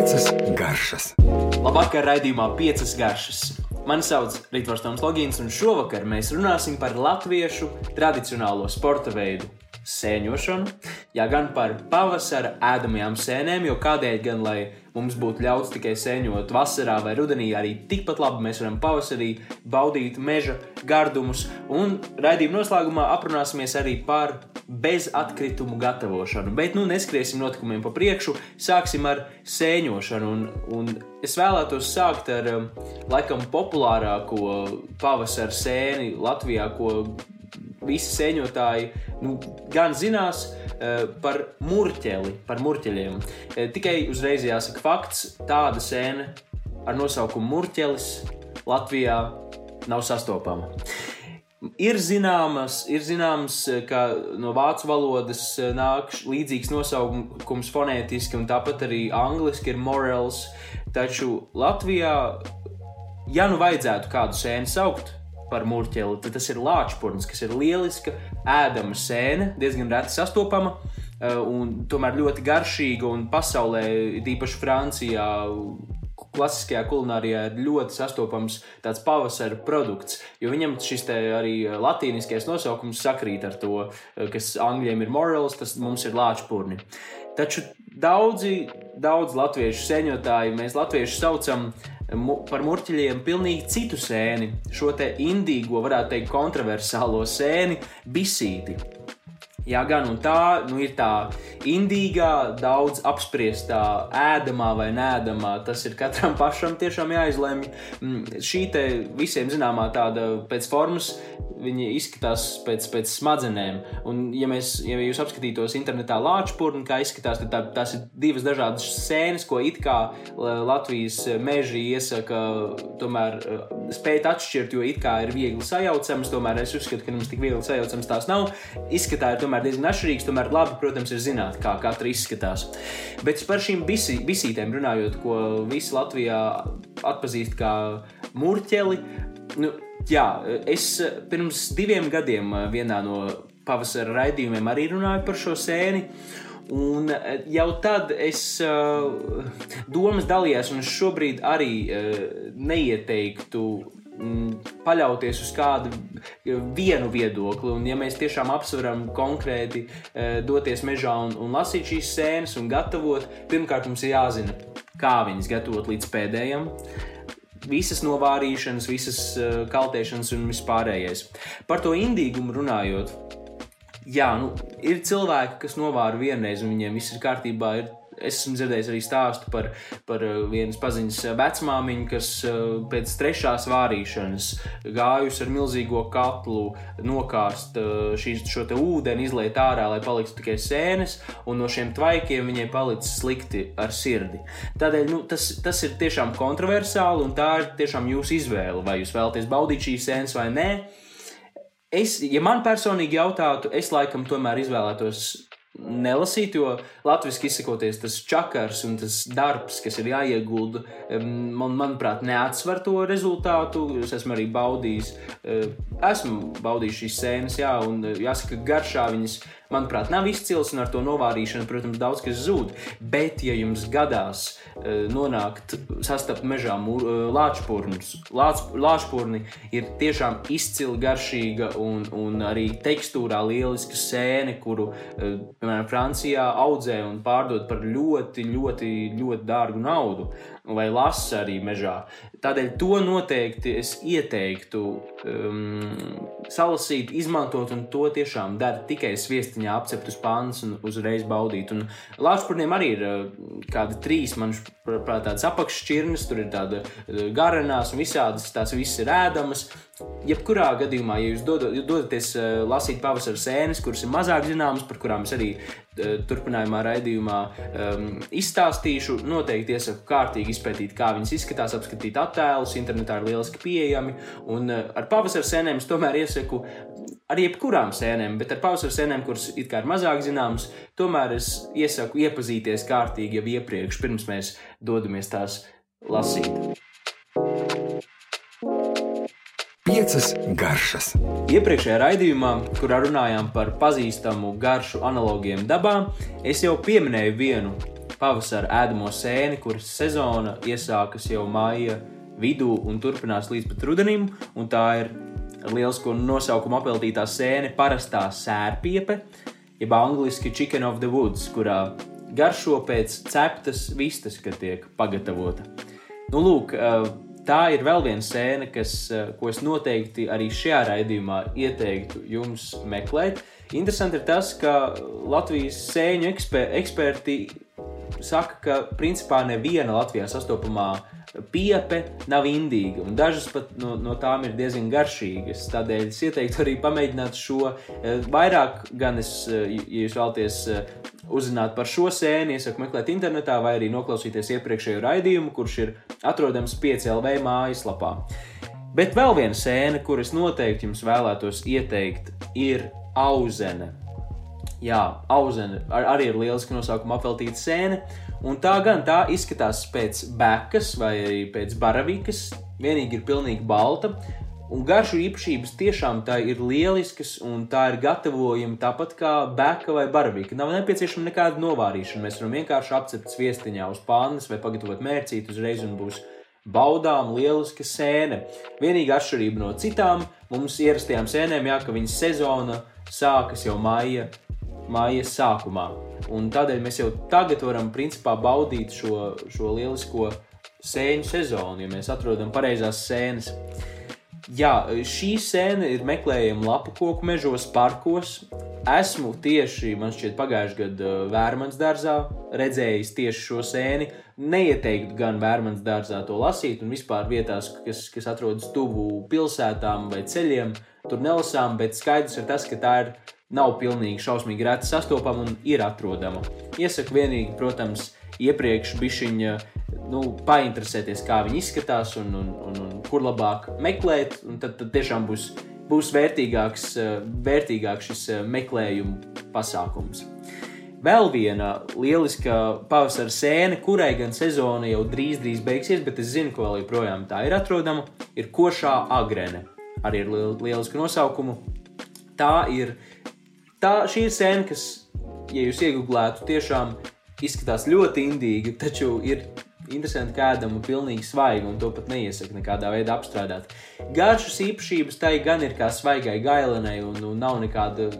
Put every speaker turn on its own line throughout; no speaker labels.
Piecas garšas.
Labvakar, raidījumā piecas garšas. Mani sauc Rītvars Toms Logins, un šovakar mēs runāsim par latviešu tradicionālo sporta veidu sēņošanu, jā, gan par pavasara ēdamajām sēnēm, jo kādēļ gan, lai mums būtu ļauts tikai sēņot vasarā vai rudenī, arī tikpat labi mēs varam pavasarī baudīt meža gardumus. Un raidījuma noslēgumā aprunāsimies arī par bezatkritumu gatavošanu. Bet nu neskriesim notikumiem pa priekšu, sāksim ar sēņošanu. Un, un es vēlētos sākt ar um, laikam populārāko pavasara sēni Latvijā, ko visi sēņotāji nu, gan zinās uh, par murķeli, par murķeļiem. Uh, tikai uzreiz jāsaka fakts, tāda sēne ar nosaukumu murķelis Latvijā nav sastopama. Ir zināms, ir zināms, ka no vācu valodas nāk līdzīgs nosaukums fonētiski, un tāpat arī angliski ir morels. Taču Latvijā, ja nu vajadzētu kādu sēni saukt, par mūrķeli, tad tas ir lāčpurns, kas ir lieliska, ēdama sēne, diezgan reti sastopama. Eh, un tomēr ļoti garšīga un pasaulē, īpaši Francijā, klasiskajā kulinārijā ir ļoti sastopams tāds pavasara produkts, jo viņam šis arī latīniskais nosaukums sakrīt ar to, eh, kas angļiem ir morals, tas mums ir lāčpurni. Taču daudzi, daudz latviešu sēņotāji mēs latvieši saucam par murķļiem pilnīgi citu sēni, šo te indīgo, varētu teikt, kontroversālo sēni, bisīti. Jā, gan un tā nu, ir tā indīgā, daudz apspriestā, ēdamā vai nēdamā. Tas ir katram pašam tiešām jāizlemj. Mm, šī te visiem zināmā tāda pēc formas viņi izskatās pēc, pēc smadzenēm. Un, ja, mēs, ja jūs apskatītos internetā lāčpūrni, kā izskatās, tad tā, tās ir divas dažādas sēnes, ko it kā Latvijas meži iesaka, tomēr eh, spēt atšķirt, jo it kā ir viegli sajaucamas, tomēr es uzskatu, ka mums tik viegli sajaucamas tās nav. Izskatā ir tomēr diezgan atšķirīgs, tomēr labi, protams, ir zināt, kā katra izskatās. Bet par šīm bisi, bisītēm runājot, ko visi Latvijā atpazīst kā murķeli, nu, Jā, es pirms diviem gadiem vienā no pavasara raidījumiem arī runāju par šo sēni. Un jau tad es uh, domas dalījos, un es šobrīd arī uh, neieteiktu paļauties uz kādu vienu viedokli. Un, ja mēs tiešām apsveram konkrēti uh, doties mežā un, un lasīt šīs sēnes un gatavot, pirmkārt mums ir jāzina, kā viņas gatavot līdz pēdējiem visas novārīšanas, visas uh, kaltēšanas un vispārējais. Par to indīgumu runājot, jā, nu, ir cilvēki, kas novāra vienreiz, un viņiem viss ir kārtībā. Ir esmu dzirdējis arī stāstu par, par uh, vienas paziņas vecmāmiņu, kas uh, pēc trešās vārīšanas gājusi ar milzīgo katlu nokāst uh, šīs, šo ūdeni, izlaiet ārā, lai paliktu tikai sēnes, un no šiem tvaikiem viņai palicis slikti ar sirdi. Tādēļ nu, tas, tas ir tiešām kontroversāli, un tā ir tiešām jūsu izvēle, vai jūs vēlaties baudīt šīs sēnes vai nē. Es, ja man personīgi jautātu, es laikam tomēr izvēlētos nelasīt, jo latviešu izsakoties, tas čakars un tas darbs, kas ir jāiegulda, man, manuprāt, neatsver to rezultātu. Es esmu arī baudījis, eh, esmu baudījis šīs sēnes, jā, un eh, jāsaka, garšā viņas manuprāt, nav izcils un ar to novārīšanu, protams, daudz kas zūd. Bet, ja jums gadās uh, nonākt, sastapt mežā lāčpūrnus, lāč, lāčpūrni ir tiešām izcili garšīga un, un arī tekstūrā lieliska sēne, kuru, uh, piemēram, Francijā audzē un pārdod par ļoti, ļoti, ļoti dārgu naudu vai lasa arī mežā. Tādēļ to noteikti es ieteiktu um, salasīt, izmantot, un to tiešām dara tikai sviestiņā apceptus pāns un uzreiz baudīt. Un Lāčpurniem arī ir uh, kādi trīs, manuprāt, tādas apakšķirnes, tur ir tāda uh, garanās un visādas, tās visas ir ēdamas. Jebkurā gadījumā, ja jūs dodaties uh, lasīt pavasara sēnes, kuras ir mazāk zināmas, par kurām es arī turpinājumā raidījumā um, izstāstīšu, noteikti iesaku kārtīgi izpētīt, kā viņas izskatās, apskatīt attēlus. Internetā ir lieliski pieejami. Un ar pavasara sēnēm es tomēr iesaku ar jebkurām sēnēm, bet ar pavasara sēnēm, kuras it kā ir mazāk zināmas, tomēr es iesaku iepazīties kārtīgi jau iepriekš, pirms mēs dodamies tās lasīt.
Piecas garšas.
Iepriekšējā raidījumā, kurā runājām par pazīstamu garšu analogiem dabā, es jau pieminēju vienu pavasara ēdamo sēni, kuras sezona iesākas jau maija vidū un turpinās līdz pat rudenim. Tā ir ar lielisko nosaukumu apeltītā sēne, parastā sērpiepe, jeb angļuiski Chicken of the Woods, kurā garšo pēc ceptas vistas, kad tiek pagatavota. Nu, lūk, tā ir vēl viena sēne, kas, ko es noteikti arī šajā raidījumā ieteiktu jums meklēt. Interesanti ir tas, ka Latvijas sēņu eksper eksperti saka, ka principā neviena Latvijā sastopamā piepe nav indīga, un dažas pat no, no tām ir diezgan garšīgas. Tādēļ es ieteiktu arī pamēģināt šo vairāk, gan es, ja jūs vēlaties uzzināt par šo sēni, iesaku meklēt internetā vai arī noklausīties iepriekšējo raidījumu, kurš ir atrodams 5LV mājaslapā. Bet vēl viena sēne, kuras noteikti jums vēlētos ieteikt, ir auzene. Jā, auzene ar, arī ir lieliski nosaukuma apveltīta sēne. Un tā gan tā izskatās pēc bekas vai arī pēc baravikas. Vienīgi ir pilnīgi balta. Un garšu īpašības tiešām tā ir lieliskas, un tā ir gatavojama tāpat kā beka vai baravika. Nav nepieciešama nekāda novārīšana. Mēs varam vienkārši apcept viestiņā uz pānas vai pagatavot mērcīti uzreiz, un būs baudām lieliska sēne. Vienīgā atšķirība no citām mums ierastajām sēnēm, jā, ka viņas sezona sākas jau maija, maija sākumā. Un tādēļ mēs jau tagad varam principā baudīt šo, šo lielisko sēņu sezonu, ja mēs atrodam pareizās sēnes. Jā, šī sēne ir meklējama lapu koku mežos, parkos. Esmu tieši, man šķiet, pagājušajā gadā Vērmans dārzā redzējis tieši šo sēni. Neieteiktu gan Vērmans dārzā to lasīt, un vispār vietās, kas, kas atrodas tuvu pilsētām vai ceļiem, tur nelasām, bet skaidrs ir tas, ka tā ir nav pilnīgi šausmīgi reta sastopama un ir atrodama. Iesaku vienīgi, protams, iepriekš bišķiņa nu, painteresēties, kā viņi izskatās un, un, un, un kur labāk meklēt. Tad, tad tiešām būs, būs vērtīgāks, vērtīgāks šis meklējuma pasākums. Vēl viena lieliska pavasara sēne, kurai gan sezona jau drīz, drīz beigsies, bet es zinu, ka vēl joprojām tā ir atrodama, ir košā agrene arī ar lielisku nosaukumu. Tā ir tā, ir sēne, kas, ja jūs iegūlētu, tiešām izskatās ļoti indīga, taču ir interesanti, kā ēdama pilnīgi svaiga, un to pat neiesaka nekādā veidā apstrādāt. Garšas īpašības tai gan ir kā svaigai gailenai, un, un nav nekāda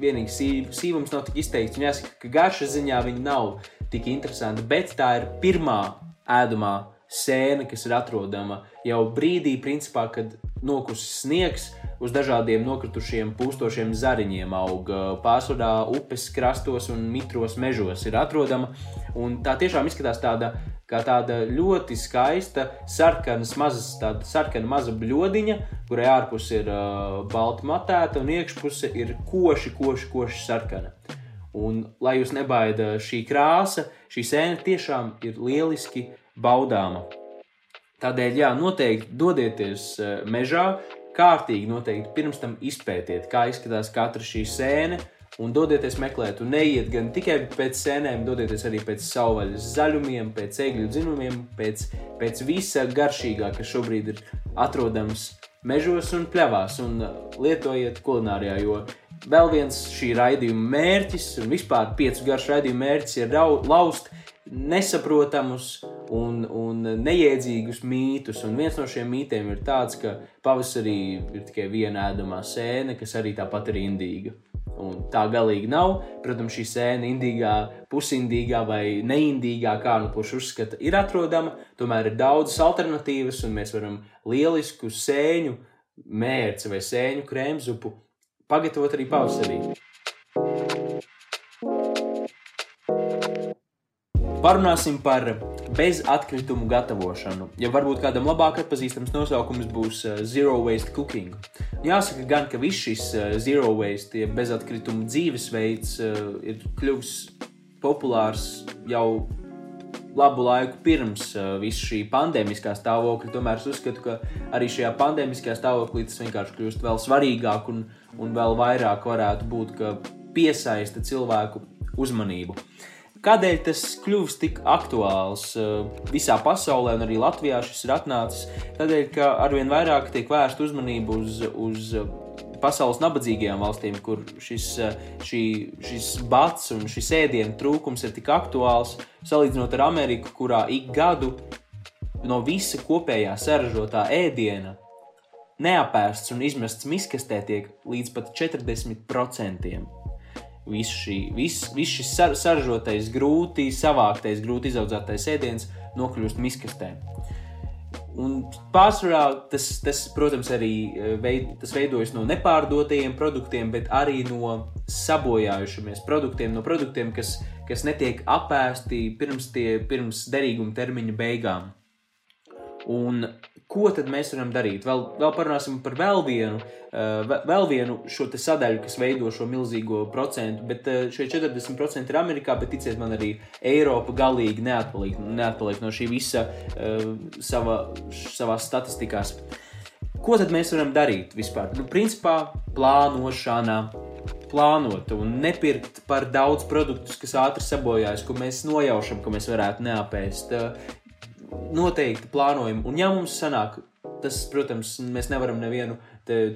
vienīga sīv, sīvums, nav tik izteikts. Un jāsaka, ka garšas ziņā viņa nav tik interesanta, bet tā ir pirmā ēdamā sēne, kas ir atrodama jau brīdī, principā, kad nokusis sniegs, uz dažādiem nokritušiem pūstošiem zariņiem aug pārsvarā upes krastos un mitros mežos ir atrodama. Un tā tiešām izskatās tāda, kā tāda ļoti skaista sarkanas mazas, tāda sarkana maza bļodiņa, kurai ārpus ir uh, balta matēta un iekšpuse ir koši, koši, koši sarkana. Un, lai jūs nebaida šī krāsa, šī sēne tiešām ir lieliski baudāma. Tādēļ, jā, noteikti dodieties mežā, kārtīgi noteikti pirms tam izpētiet, kā izskatās katra šī sēne, un dodieties meklēt, un neiet gan tikai pēc sēnēm, dodieties arī pēc savvaļas zaļumiem, pēc egļu dzinumiem, pēc, pēc visa garšīgā, kas šobrīd ir atrodams mežos un pļavās, un lietojiet kulinārijā, jo vēl viens šī raidījuma mērķis, un vispār piecu garšu raidījuma mērķis ir laust nesaprotamus un, un neiedzīgus mītus. Un viens no šiem mītiem ir tāds, ka pavasarī ir tikai viena ēdamā sēne, kas arī tāpat ir indīga. Un tā galīgi nav. Protams, šī sēne, indīgā, pusindīgā vai neindīgā, kā nu kurš uzskata, ir atrodama. Tomēr ir daudzas alternatīvas, un mēs varam lielisku sēņu mērci vai sēņu krēmzupu pagatavot arī pavasarī. Parunāsim par bezatkritumu gatavošanu. Ja varbūt kādam labāk atpazīstams nosaukums būs uh, Zero Waste Cooking. Jāsaka, gan, ka viss šis uh, Zero Waste, ja bezatkritumu dzīvesveids, uh, ir kļuvis populārs jau labu laiku pirms uh, visa šī pandēmiskā stāvokļa. Tomēr es uzskatu, ka arī šajā pandēmiskajā stāvoklī tas vienkārši kļūst vēl svarīgāk un, un vēl vairāk varētu būt, ka piesaista cilvēku uzmanību. Kādēļ tas kļūst tik aktuāls uh, visā pasaulē, un arī Latvijā šis ir atnācis? Tādēļ, ka arvien vairāk tiek vērsta uzmanība uz, uz pasaules nabadzīgajām valstīm, kur šis, šī, šis bats un šis ēdienu trūkums ir tik aktuāls, salīdzinot ar Ameriku, kurā ik gadu no visa kopējā saražotā ēdiena neapēsts un izmests miskastē tiek līdz pat 40%. Viss, šī, viss, viss šis sar, saražotais, grūti savāktais, grūti izaudzētais ēdiens nokļūst miskastē. Un pārsvarā tas, tas, protams, arī eh, veid, tas veidojas no nepārdotajiem produktiem, bet arī no sabojājušamies produktiem, no produktiem, kas, kas netiek apēsti pirms, tie, pirms derīguma termiņa beigām. Un ko tad mēs varam darīt? Vēl, vēl parunāsim par vēl vienu, uh, vēl vienu šo sadaļu, kas veido šo milzīgo procentu, bet uh, šie 40% ir Amerikā, bet ticiet man, arī Eiropa galīgi neatpaliek, neatpaliek no šī visa uh, sava, savās statistikās. Ko tad mēs varam darīt vispār? Nu, principā plānošana, plānot un nepirkt par daudz produktus, kas ātri sabojājas, ko mēs nojaušam, ka mēs varētu neapēst noteikti plānojam. Un, ja mums sanāk, tas, protams, mēs nevaram nevienu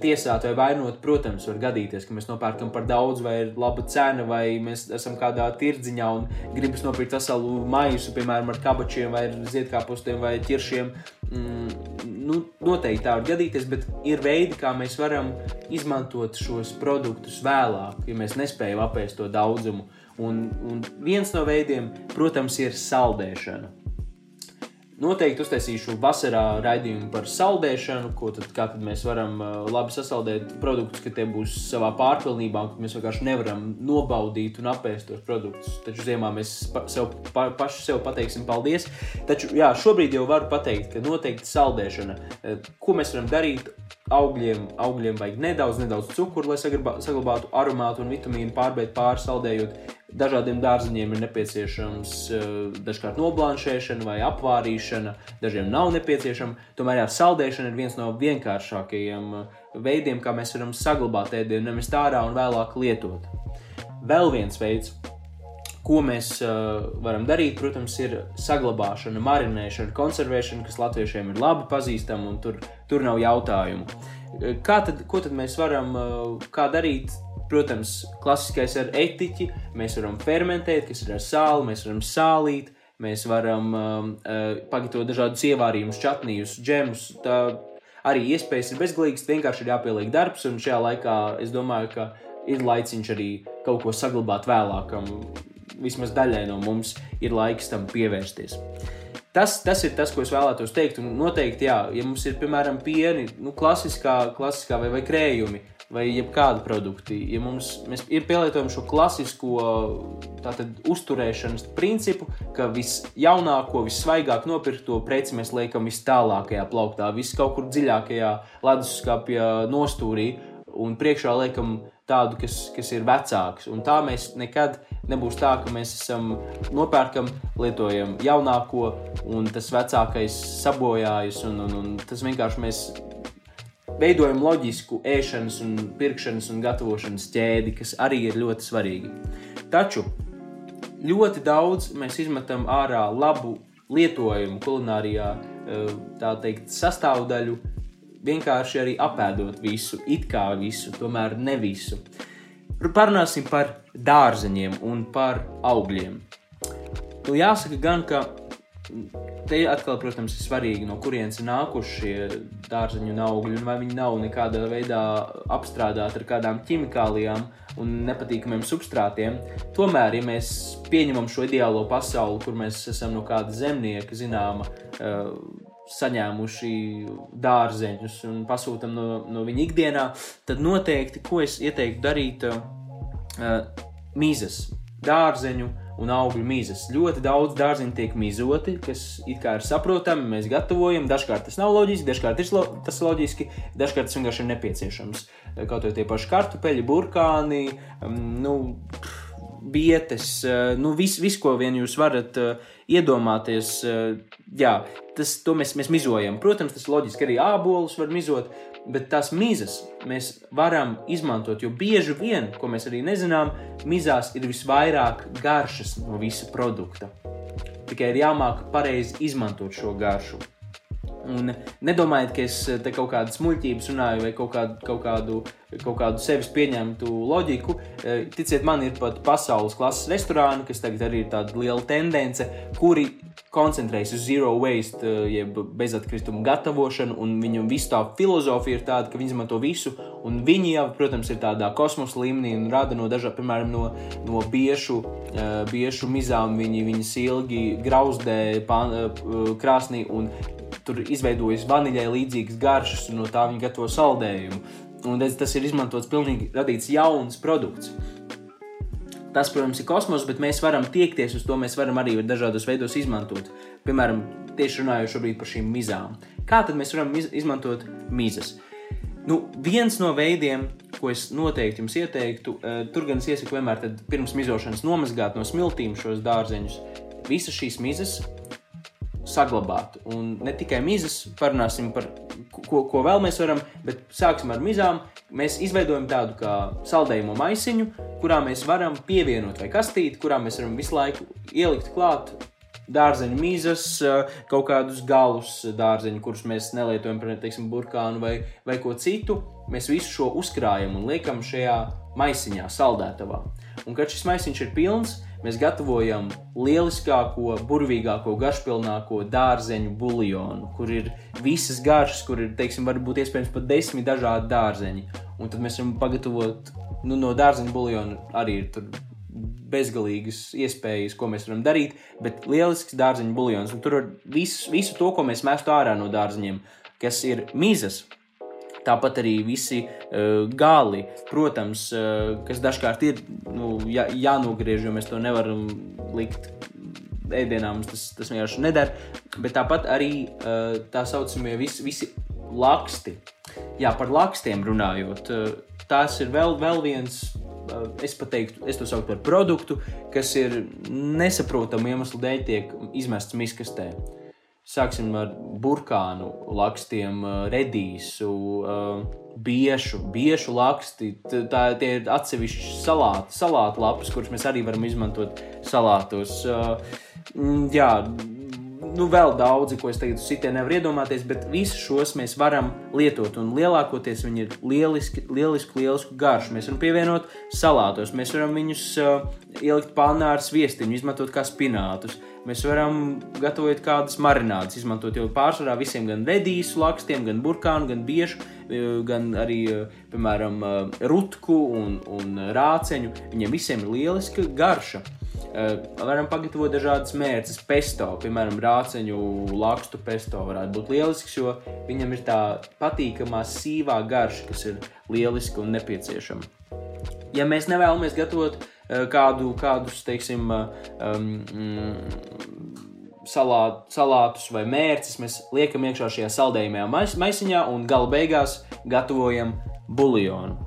tiesāt vai vainot. Protams, var gadīties, ka mēs nopērkam par daudz, vai ir laba cena, vai mēs esam kādā tirdziņā un gribam nopirkt veselu maisu, piemēram, ar kabačiem, vai ziedkāpustiem, vai ķiršiem. Mm, nu, noteikti tā var gadīties, bet ir veidi, kā mēs varam izmantot šos produktus vēlāk, ja mēs nespējam apēst to daudzumu. Un, un viens no veidiem, protams, ir saldēšana. Noteikti uztaisīšu vasarā raidījumu par saldēšanu, ko tad, tad mēs varam uh, labi sasaldēt produktus, ka tie būs savā pārpilnībā, ka mēs vienkārši nevaram nobaudīt un apēst tos produktus. Taču ziemā mēs pa, sev, pa, paši sev pateiksim paldies. Taču jā, šobrīd jau varu pateikt, ka noteikti saldēšana, uh, ko mēs varam darīt, augļiem, augļiem vajag nedaudz, nedaudz cukuru, lai saglabātu aromātu un vitamīnu pārbeigt pārsaldējot. Dažādiem dārziņiem ir nepieciešams uh, dažkārt noblānšēšana vai apvārīšana, dažiem nav nepieciešama. Tomēr jā, saldēšana ir viens no vienkāršākajiem uh, veidiem, kā mēs varam saglabāt ēdienu, nevis ārā un vēlāk lietot. Vēl viens veids, ko mēs uh, varam darīt, protams, ir saglabāšana, marinēšana, konservēšana, kas latviešiem ir labi pazīstama un tur, tur nav jautājumu. Kā tad, ko tad mēs varam uh, darīt? Protams, klasiskais ar etiķi, mēs varam fermentēt, kas ir ar sāli, mēs varam sālīt, mēs varam um, uh, pagatavot dažādus ievārījumus, čatnījus, džemus. Tā arī iespējas ir bezgalīgas, vienkārši ir jāpieliek darbs, un šajā laikā es domāju, ka ir laiciņš arī kaut ko saglabāt vēlākam. Vismaz daļai no mums ir laiks tam pievērsties. Tas, tas ir tas, ko es vēlētos teikt. Un noteikti, jā, ja mums ir piemēram pieni, nu, klasiskā, klasiskā vai, vai krējumi, vai jebkādi produkti, ja mums ir pielietojami šo klasisko tātad, uzturēšanas principu, ka visjaunāko, vissvaigāk nopirkto preci mēs liekam vis tālākajā plauktā, vis kaut kur dziļākajā leduskapja nostūrī, un priekšā liekam tādu, kas, kas ir vecāks. Un tā mēs nekad nebūs tā, ka mēs esam nopērkam, lietojam jaunāko, un tas vecākais sabojājas, un, un, un tas vienkārši mēs veidojam loģisku ēšanas, un pirkšanas un gatavošanas ķēdi, kas arī ir ļoti svarīgi. Taču ļoti daudz mēs izmetam ārā labu lietojumu kulinārijā, eh, tā teikt, sastāvdaļu, vienkārši arī apēdot visu, it kā visu, tomēr ne visu. Parunāsim par dārzeņiem un par augļiem. Nu, jāsaka gan, ka Te atkal, protams, ir svarīgi, no kurienes ir nākuši šie dārzeņu augļi, un vai viņi nav nekādā veidā apstrādāti ar kādām ķimikālijām un nepatīkamiem substrātiem. Tomēr, ja mēs pieņemam šo ideālo pasauli, kur mēs esam no kāda zemnieka, zināma, uh, saņēmuši dārzeņus un pasūtām no, no viņa ikdienā, tad noteikti, ko es ieteiktu darīt, uh, mizas, dārzeņu un augļu mizas. Ļoti daudz dārziņu tiek mizoti, kas ir saprotami, mēs gatavojam. Dažkārt tas nav loģiski, dažkārt lo, tas ir loģiski, dažkārt tas vienkārši ir nepieciešams. Kaut arī tie paši kartupeļi, burkāni, um, nu, bietes, uh, nu, viss, vis, ko vien jūs varat uh, iedomāties. Uh, jā, tas, mēs, mēs mizojam. Protams, tas ir loģiski arī ābolus var mizot, bet tās mizas mēs varam izmantot, jo bieži vien, ko mēs arī nezinām, mizās ir visvairāk garšas no visa produkta. Tikai ir jāmāk pareizi izmantot šo garšu. Un nedomājiet, ka es te kaut kādas muļķības runāju vai kaut kādu, kaut kādu, kaut kādu sevis pieņemtu loģiku. Eh, ticiet man, ir pat pasaules klases restorāni, kas tagad arī ir tāda liela tendence, kuri koncentrējas uz zero waste, eh, jeb bezatkritumu gatavošanu, un viņu visu tā filozofija ir tāda, ka viņi izmanto visu, un viņi jau, protams, ir tādā kosmosa līmenī un rada no dažādiem, piemēram, no, no biešu, uh, biešu mizām, viņi viņas ilgi grauzdē pan, uh, krāsnī, un tur izveidojas vaniļai līdzīgas garšas, un no tā viņi gatavo saldējumu. Un tas ir izmantots pilnīgi radīts jauns produkts. Tas, protams, ir kosmos, bet mēs varam tiekties uz to. Mēs varam arī dažādos veidos izmantot. Piemēram, tieši runājot par šīm mizām. Kā tad mēs varam izmantot mizas? Nu, viens no veidiem, ko es noteikti jums ieteiktu, uh, tur gan es iesaku vienmēr pirms mizošanas nomazgāt no smiltīm šos dārzeņus. Visas šīs mizas saglabāt. Un ne tikai mizas, parunāsim par ko, ko vēl mēs varam, bet sāksim ar mizām. Mēs izveidojam tādu kā saldējumu maisiņu, kurā mēs varam pievienot vai kastīti, kurā mēs varam visu laiku ielikt klāt dārzeņu mizas, kaut kādus galus dārzeņu, kurus mēs nelietojam teiksim, burkānu vai, vai ko citu. Mēs visu šo uzkrājam un liekam šajā maisiņā, saldētavā. Un kad šis maisiņš ir pilns, mēs gatavojam lieliskāko, burvīgāko, garšpilnāko dārzeņu buļļonu, kur ir visas garšas, kur ir, teiksim, varbūt iespējams pat desmit dažādi dārzeņi. Un tad mēs varam pagatavot nu, no dārzeņu buļļona arī ir bezgalīgas iespējas, ko mēs varam darīt, bet lielisks dārzeņu buļļons. Tur ir visu, visu to, ko mēs mestu ārā no dārzeņiem, kas ir mizas Tāpat arī visi uh, gali, protams, uh, kas dažkārt ir nu, jā, jānogriež, jo mēs to nevaram likt ēdienā, mums tas, tas vienkārši neder. Bet tāpat arī uh, tā saucamie visi, visi laksti. Jā, par lakstiem runājot, uh, tās ir vēl, vēl viens es teiktu, es to saucu par produktu, kas ir nesaprotamu iemeslu dēļ tiek izmests miskastē. Sāksim ar burkānu lakstiem, redīsu, biešu, biešu laksti. Tā tie ir atsevišķi salāti, salātu lapas, kuras mēs arī varam izmantot salātos. Jā, nu, vēl daudzi, ko es tagad sitienā nevaru iedomāties, bet visus šos mēs varam lietot. Un lielākoties viņi ir lieliski, lieliski, lieliski garši. Mēs varam pievienot salātos, mēs varam viņus uh, ielikt pānā ar sviestiņu, izmantot kā spinātus. Mēs varam gatavot kādas marinādes, izmantot jau pārsvarā visiem gan redīsu lakstiem, gan burkānu, gan biežu, gan arī, piemēram, rutku un, un rāceņu. Viņiem visiem ir lieliska garša. Uh, varam pagatavot dažādas mērces, pesto, piemēram, rāceņu lakstu pesto varētu būt lielisks, jo viņam ir tā patīkamā sīvā garša, kas ir lieliska un nepieciešama. Ja mēs nevēlamies gatavot uh, kādu, kādus, teiksim, um, mm, salāt, salātus vai mērces, mēs liekam iekšā šajā saldējumā mais, maisiņā un gala beigās gatavojam buļļonu.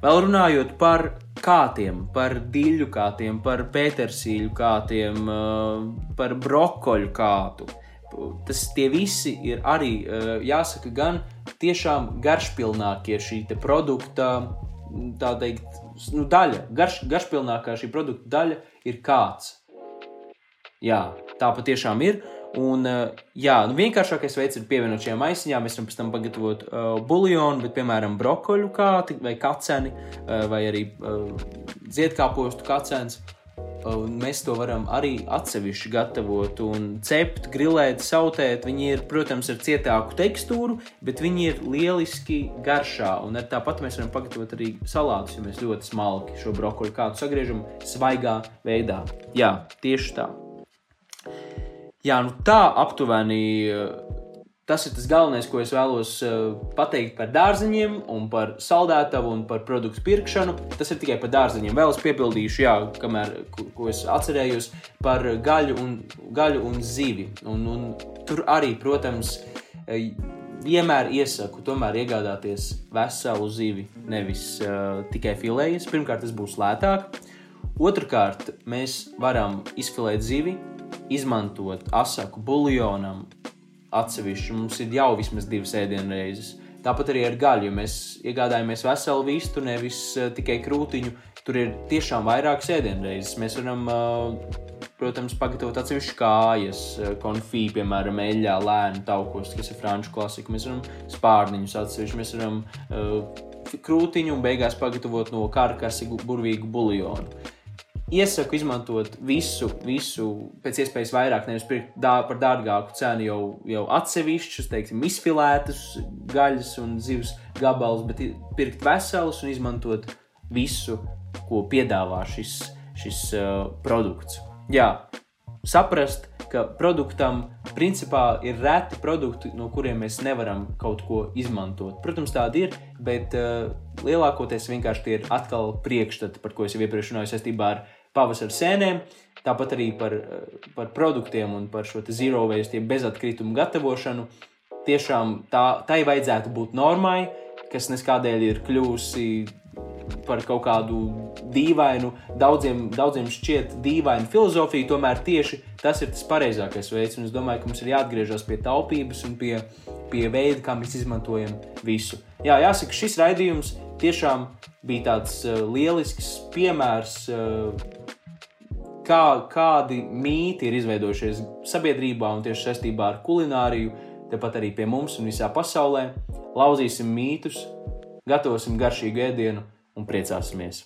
Vēl runājot par kātiem, par diļu kātiem, par pētersīļu kātiem, eh, par brokoļu kātu. Tas tie visi ir arī, eh, jāsaka, gan tiešām garšpilnākie šī produkta, tā teikt, nu, daļa, garš, garšpilnākā šī produkta daļa ir kāds. Jā, tā patiešām ir. Un, eh, jā, nu vienkāršākais veids ir pievienot šajā maisiņā. Mēs varam pēc tam pagatavot uh, buļļonu, bet, piemēram, brokoļu kāti vai kaceni, uh, vai arī uh, ziedkāpostu kacens. Uh, mēs to varam arī atsevišķi gatavot un cept, grilēt, sautēt. Viņi ir, protams, ar cietāku tekstūru, bet viņi ir lieliski garšā. Un tāpat mēs varam pagatavot arī salātus, ja mēs ļoti smalki šo brokoļu kādu sagriežam svaigā veidā. Jā, tieši tā. Jā, nu tā aptuveni. Eh, tas ir tas galvenais, ko es vēlos uh, pateikt par dārzeņiem, par saldētavu un par produktu pirkšanu. Tas ir tikai par dārzeņiem. Vēl es piebildīšu, jā, kamēr, ko, ko es atcerējos par gaļu un, gaļu un zivi. Un, un tur arī, protams, eh, vienmēr iesaku tomēr iegādāties veselu zivi, nevis uh, tikai filējas. Pirmkārt, tas būs lētāk. Otrakārt, mēs varam izfilēt zivi, izmantot asaku buļļonam atsevišķi. Mums ir jau vismaz divas ēdienreizes. Tāpat arī ar gaļu. Ja mēs iegādājamies veselu vistu, nevis uh, tikai krūtiņu. Tur ir tiešām vairākas ēdienreizes. Mēs varam uh, protams, pagatavot atsevišķas kājas, eh, konfī, piemēram, eļļā, lēnu taukos, kas ir franču klasika. Mēs varam spārniņus atsevišķi, mēs varam uh, krūtiņu un beigās pagatavot no karkasi burvīgu buļļonu. Iesaku izmantot visu, visu pēc iespējas vairāk, nevis pirkt dā, par dārgāku cenu jau, jau atsevišķus, teiksim, izfilētus gaļas un zivs gabalus, bet pirkt veselus un izmantot visu, ko piedāvā šis, šis uh, produkts. Jā, saprast, ka produktam principā ir reti produkti, no kuriem mēs nevaram kaut ko izmantot. Protams, tādi ir, bet uh, lielākoties vienkārši tie ir atkal priekšstati, par ko es jau iepriekš runāju saistībā ar pavasara sēnēm. Tāpat arī par, uh, par produktiem un par šo zero waste, bezatkritumu gatavošanu. Tiešām tā, tai vajadzētu būt normai, kas neskādēļ ir kļuvusi par kaut kādu dīvainu, daudziem, daudziem šķiet dīvainu filozofiju, tomēr tieši tas ir tas pareizākais veids. Un es domāju, ka mums ir jāatgriežas pie taupības un pie, pie veida, kā mēs izmantojam visu. Jā, jāsaka, šis raidījums tiešām bija tāds uh, lielisks piemērs. Uh, Kā, kādi mīti ir izveidojušies sabiedrībā un tieši saistībā ar kulināriju, tepat arī pie mums un visā pasaulē. Lauzīsim mītus, gatavosim garšīgu ēdienu un priecāsimies.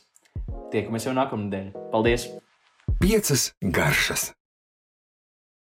Tiekamies jau nākamnedēļ. Paldies!
Piecas garšas!